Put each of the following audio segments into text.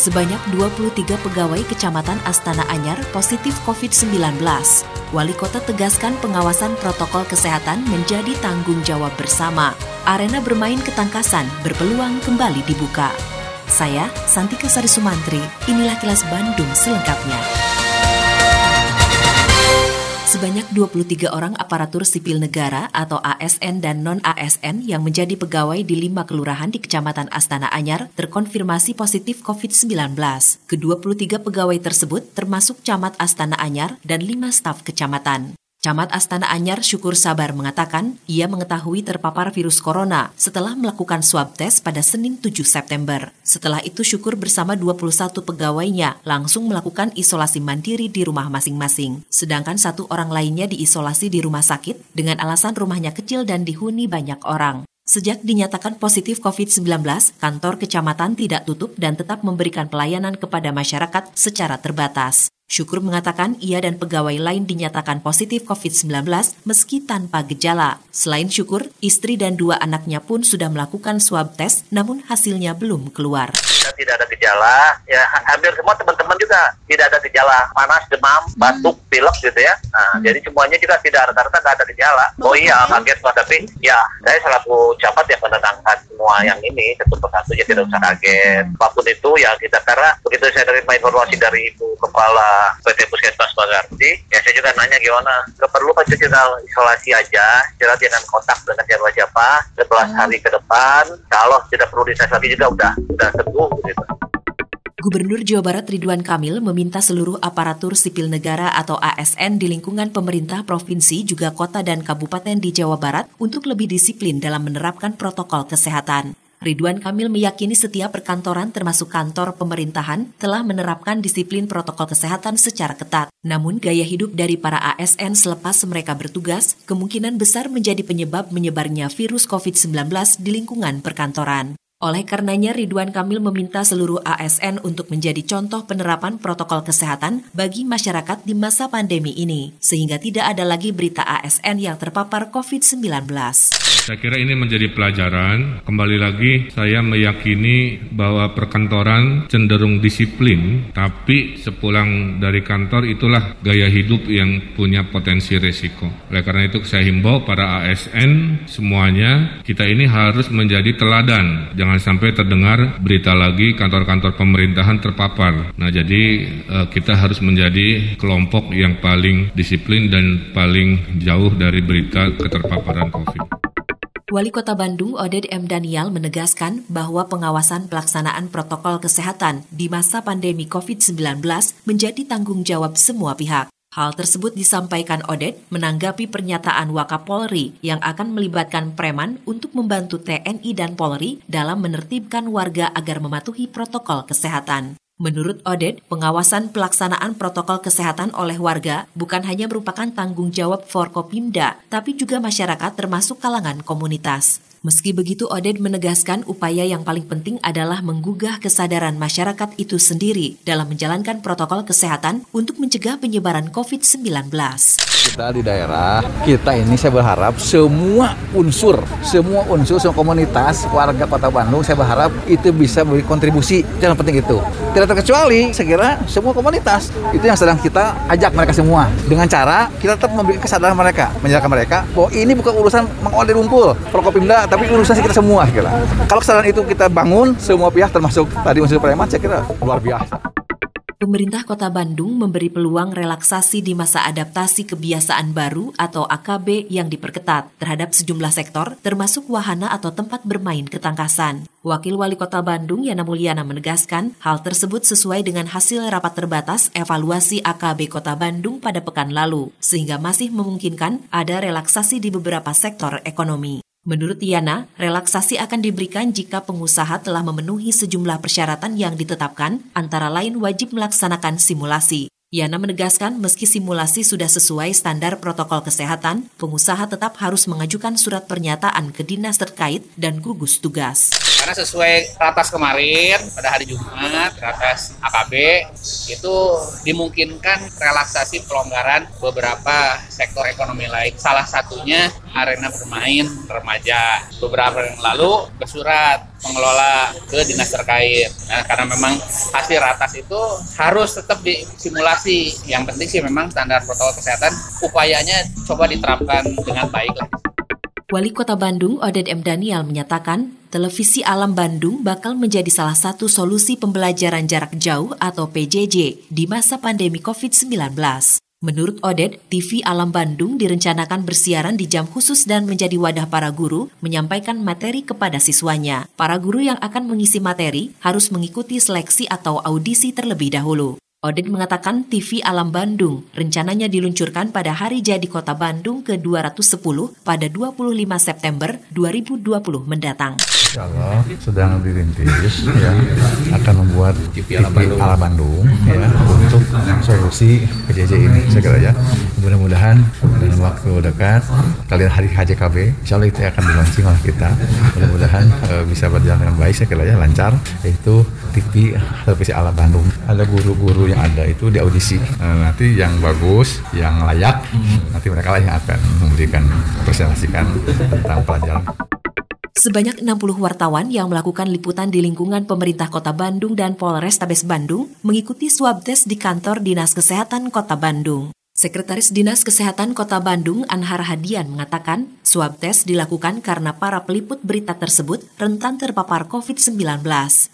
Sebanyak 23 pegawai Kecamatan Astana Anyar positif COVID-19. Wali Kota tegaskan pengawasan protokol kesehatan menjadi tanggung jawab bersama. Arena bermain ketangkasan berpeluang kembali dibuka. Saya, Santika Sari Sumantri, inilah kilas Bandung selengkapnya. Sebanyak 23 orang aparatur sipil negara atau ASN dan non-ASN yang menjadi pegawai di lima kelurahan di Kecamatan Astana Anyar terkonfirmasi positif COVID-19. Ke-23 pegawai tersebut termasuk Camat Astana Anyar dan lima staf kecamatan. Camat Astana Anyar Syukur Sabar mengatakan ia mengetahui terpapar virus corona setelah melakukan swab test pada Senin 7 September. Setelah itu Syukur bersama 21 pegawainya langsung melakukan isolasi mandiri di rumah masing-masing. Sedangkan satu orang lainnya diisolasi di rumah sakit dengan alasan rumahnya kecil dan dihuni banyak orang. Sejak dinyatakan positif COVID-19, kantor kecamatan tidak tutup dan tetap memberikan pelayanan kepada masyarakat secara terbatas. Syukur mengatakan ia dan pegawai lain dinyatakan positif COVID-19 meski tanpa gejala. Selain Syukur, istri dan dua anaknya pun sudah melakukan swab test namun hasilnya belum keluar. Tidak ada gejala, ya hampir semua teman-teman juga tidak ada gejala, panas, demam, hmm. batuk, pilek gitu ya. Nah, hmm. jadi semuanya juga tidak rata-rata tidak ada gejala. Oh iya, kaget Pak, tapi ya saya selaku camat yang menenangkan semua yang ini satu persatu ya tidak usah kaget. Hmm. Apa pun itu ya kita karena begitu saya terima informasi dari Ibu Kepala PT Puskesmas Bagarti, ya saya juga nanya gimana, keperlu kan kita isolasi aja, istirahat dengan kontak dengan siapa Pak, setelah hmm. hari ke depan, kalau tidak perlu dites lagi juga udah udah sembuh gitu. Gubernur Jawa Barat Ridwan Kamil meminta seluruh aparatur sipil negara atau ASN di lingkungan pemerintah provinsi juga kota dan kabupaten di Jawa Barat untuk lebih disiplin dalam menerapkan protokol kesehatan. Ridwan Kamil meyakini setiap perkantoran termasuk kantor pemerintahan telah menerapkan disiplin protokol kesehatan secara ketat. Namun gaya hidup dari para ASN selepas mereka bertugas kemungkinan besar menjadi penyebab menyebarnya virus COVID-19 di lingkungan perkantoran. Oleh karenanya, Ridwan Kamil meminta seluruh ASN untuk menjadi contoh penerapan protokol kesehatan bagi masyarakat di masa pandemi ini, sehingga tidak ada lagi berita ASN yang terpapar COVID-19. Saya kira ini menjadi pelajaran. Kembali lagi, saya meyakini bahwa perkantoran cenderung disiplin, tapi sepulang dari kantor itulah gaya hidup yang punya potensi resiko. Oleh karena itu, saya himbau para ASN semuanya, kita ini harus menjadi teladan. Jangan jangan sampai terdengar berita lagi kantor-kantor pemerintahan terpapar. Nah, jadi eh, kita harus menjadi kelompok yang paling disiplin dan paling jauh dari berita keterpaparan COVID. Wali Kota Bandung Oded M. Daniel menegaskan bahwa pengawasan pelaksanaan protokol kesehatan di masa pandemi COVID-19 menjadi tanggung jawab semua pihak. Hal tersebut disampaikan Odet menanggapi pernyataan Wakapolri yang akan melibatkan preman untuk membantu TNI dan Polri dalam menertibkan warga agar mematuhi protokol kesehatan. Menurut Odet, pengawasan pelaksanaan protokol kesehatan oleh warga bukan hanya merupakan tanggung jawab Forkopimda, tapi juga masyarakat termasuk kalangan komunitas. Meski begitu, Oded menegaskan upaya yang paling penting adalah menggugah kesadaran masyarakat itu sendiri dalam menjalankan protokol kesehatan untuk mencegah penyebaran COVID-19 kita di daerah kita ini saya berharap semua unsur semua unsur semua komunitas warga kota Bandung saya berharap itu bisa beri kontribusi yang penting itu. Tidak terkecuali saya kira semua komunitas itu yang sedang kita ajak mereka semua. Dengan cara kita tetap memberikan kesadaran mereka menjelaskan mereka bahwa ini bukan urusan mengoleh rumpul Prokopimda tapi urusan kita semua kira. Kalau kesadaran itu kita bangun semua pihak termasuk tadi unsur preman saya kira luar biasa. Pemerintah Kota Bandung memberi peluang relaksasi di masa adaptasi kebiasaan baru atau AKB yang diperketat terhadap sejumlah sektor termasuk wahana atau tempat bermain ketangkasan. Wakil Wali Kota Bandung Yana Mulyana menegaskan hal tersebut sesuai dengan hasil rapat terbatas evaluasi AKB Kota Bandung pada pekan lalu sehingga masih memungkinkan ada relaksasi di beberapa sektor ekonomi. Menurut Yana, relaksasi akan diberikan jika pengusaha telah memenuhi sejumlah persyaratan yang ditetapkan, antara lain wajib melaksanakan simulasi. Yana menegaskan meski simulasi sudah sesuai standar protokol kesehatan, pengusaha tetap harus mengajukan surat pernyataan ke dinas terkait dan gugus tugas. Karena sesuai ratas kemarin pada hari Jumat, ratas AKB itu dimungkinkan relaksasi pelonggaran beberapa sektor ekonomi lain. Salah satunya arena bermain remaja. Beberapa yang lalu bersurat pengelola ke dinas terkait. Nah, karena memang hasil ratas itu harus tetap disimulasi. Yang penting sih memang standar protokol kesehatan upayanya coba diterapkan dengan baik lah. Wali Kota Bandung Oded M. Daniel menyatakan, televisi alam Bandung bakal menjadi salah satu solusi pembelajaran jarak jauh atau PJJ di masa pandemi COVID-19. Menurut Odet, TV Alam Bandung direncanakan bersiaran di jam khusus dan menjadi wadah para guru menyampaikan materi kepada siswanya. Para guru yang akan mengisi materi harus mengikuti seleksi atau audisi terlebih dahulu. Odin mengatakan TV Alam Bandung rencananya diluncurkan pada hari jadi kota Bandung ke-210 pada 25 September 2020 mendatang. Insya Allah sedang dirintis ya akan membuat TV Alam Bandung, Alam Bandung ya untuk solusi PJJ ini kira ya. Mudah-mudahan dalam waktu dekat kalian hari HJKB Insya Allah itu akan dilaunching oleh kita. Mudah-mudahan e, bisa berjalan dengan baik kira ya lancar. Yaitu TV televisi Alam Bandung. Ada guru-guru yang ada itu di audisi. Uh, nanti yang bagus yang layak hmm. nanti mereka lah yang akan memberikan presentasikan tentang pelajaran Sebanyak 60 wartawan yang melakukan liputan di lingkungan pemerintah Kota Bandung dan Polrestabes Bandung mengikuti swab test di kantor Dinas Kesehatan Kota Bandung. Sekretaris Dinas Kesehatan Kota Bandung, Anhar Hadian, mengatakan swab test dilakukan karena para peliput berita tersebut rentan terpapar COVID-19.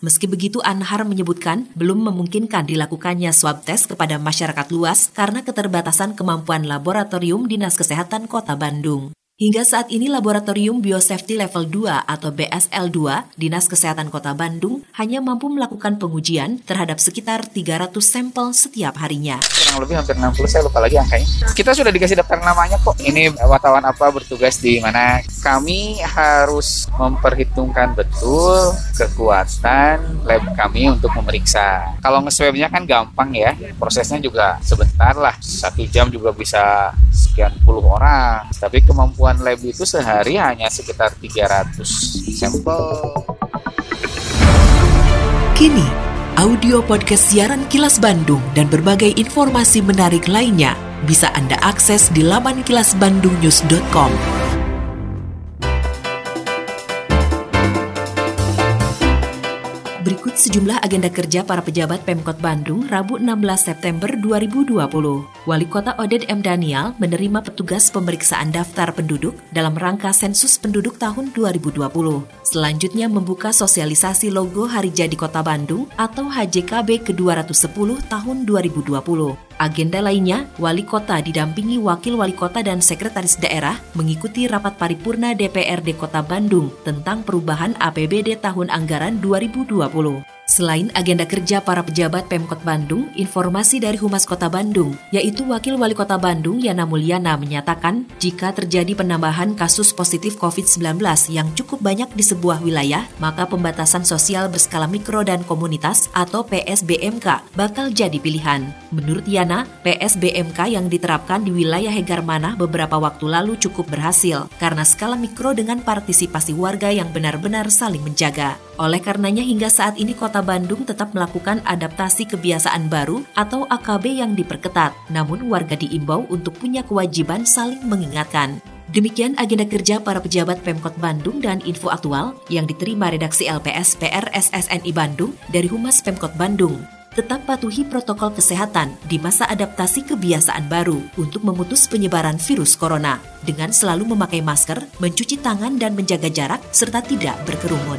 Meski begitu, Anhar menyebutkan belum memungkinkan dilakukannya swab test kepada masyarakat luas karena keterbatasan kemampuan laboratorium Dinas Kesehatan Kota Bandung. Hingga saat ini Laboratorium Biosafety Level 2 atau BSL2 Dinas Kesehatan Kota Bandung hanya mampu melakukan pengujian terhadap sekitar 300 sampel setiap harinya. Kurang lebih hampir 60, saya lupa lagi angkanya. Kita sudah dikasih daftar namanya kok. Ini wartawan apa bertugas di mana. Kami harus memperhitungkan betul kekuatan lab kami untuk memeriksa. Kalau nge-swabnya kan gampang ya, prosesnya juga sebentar lah. Satu jam juga bisa sekian puluh orang. Tapi kemampuan lab itu sehari hanya sekitar 300 sampel. Kini, audio podcast siaran Kilas Bandung dan berbagai informasi menarik lainnya bisa Anda akses di laman kilasbandungnews.com. Berikut sejumlah agenda kerja para pejabat Pemkot Bandung Rabu 16 September 2020. Wali Kota Oded M. Daniel menerima petugas pemeriksaan daftar penduduk dalam rangka sensus penduduk tahun 2020. Selanjutnya membuka sosialisasi logo Hari Jadi Kota Bandung atau HJKB ke-210 tahun 2020. Agenda lainnya, wali kota didampingi wakil wali kota dan sekretaris daerah mengikuti rapat paripurna DPRD Kota Bandung tentang perubahan APBD tahun anggaran 2020. Selain agenda kerja para pejabat Pemkot Bandung, informasi dari Humas Kota Bandung, yaitu Wakil Wali Kota Bandung Yana Mulyana menyatakan, jika terjadi penambahan kasus positif COVID-19 yang cukup banyak di sebuah wilayah, maka pembatasan sosial berskala mikro dan komunitas atau PSBMK bakal jadi pilihan. Menurut Yana, PSBMK yang diterapkan di wilayah Hegar Manah beberapa waktu lalu cukup berhasil karena skala mikro dengan partisipasi warga yang benar-benar saling menjaga. Oleh karenanya hingga saat ini Kota Bandung tetap melakukan adaptasi kebiasaan baru atau AKB yang diperketat. Namun warga diimbau untuk punya kewajiban saling mengingatkan. Demikian agenda kerja para pejabat Pemkot Bandung dan info aktual yang diterima redaksi LPS PR SSNI Bandung dari Humas Pemkot Bandung. Tetap patuhi protokol kesehatan di masa adaptasi kebiasaan baru untuk memutus penyebaran virus corona dengan selalu memakai masker, mencuci tangan dan menjaga jarak serta tidak berkerumun.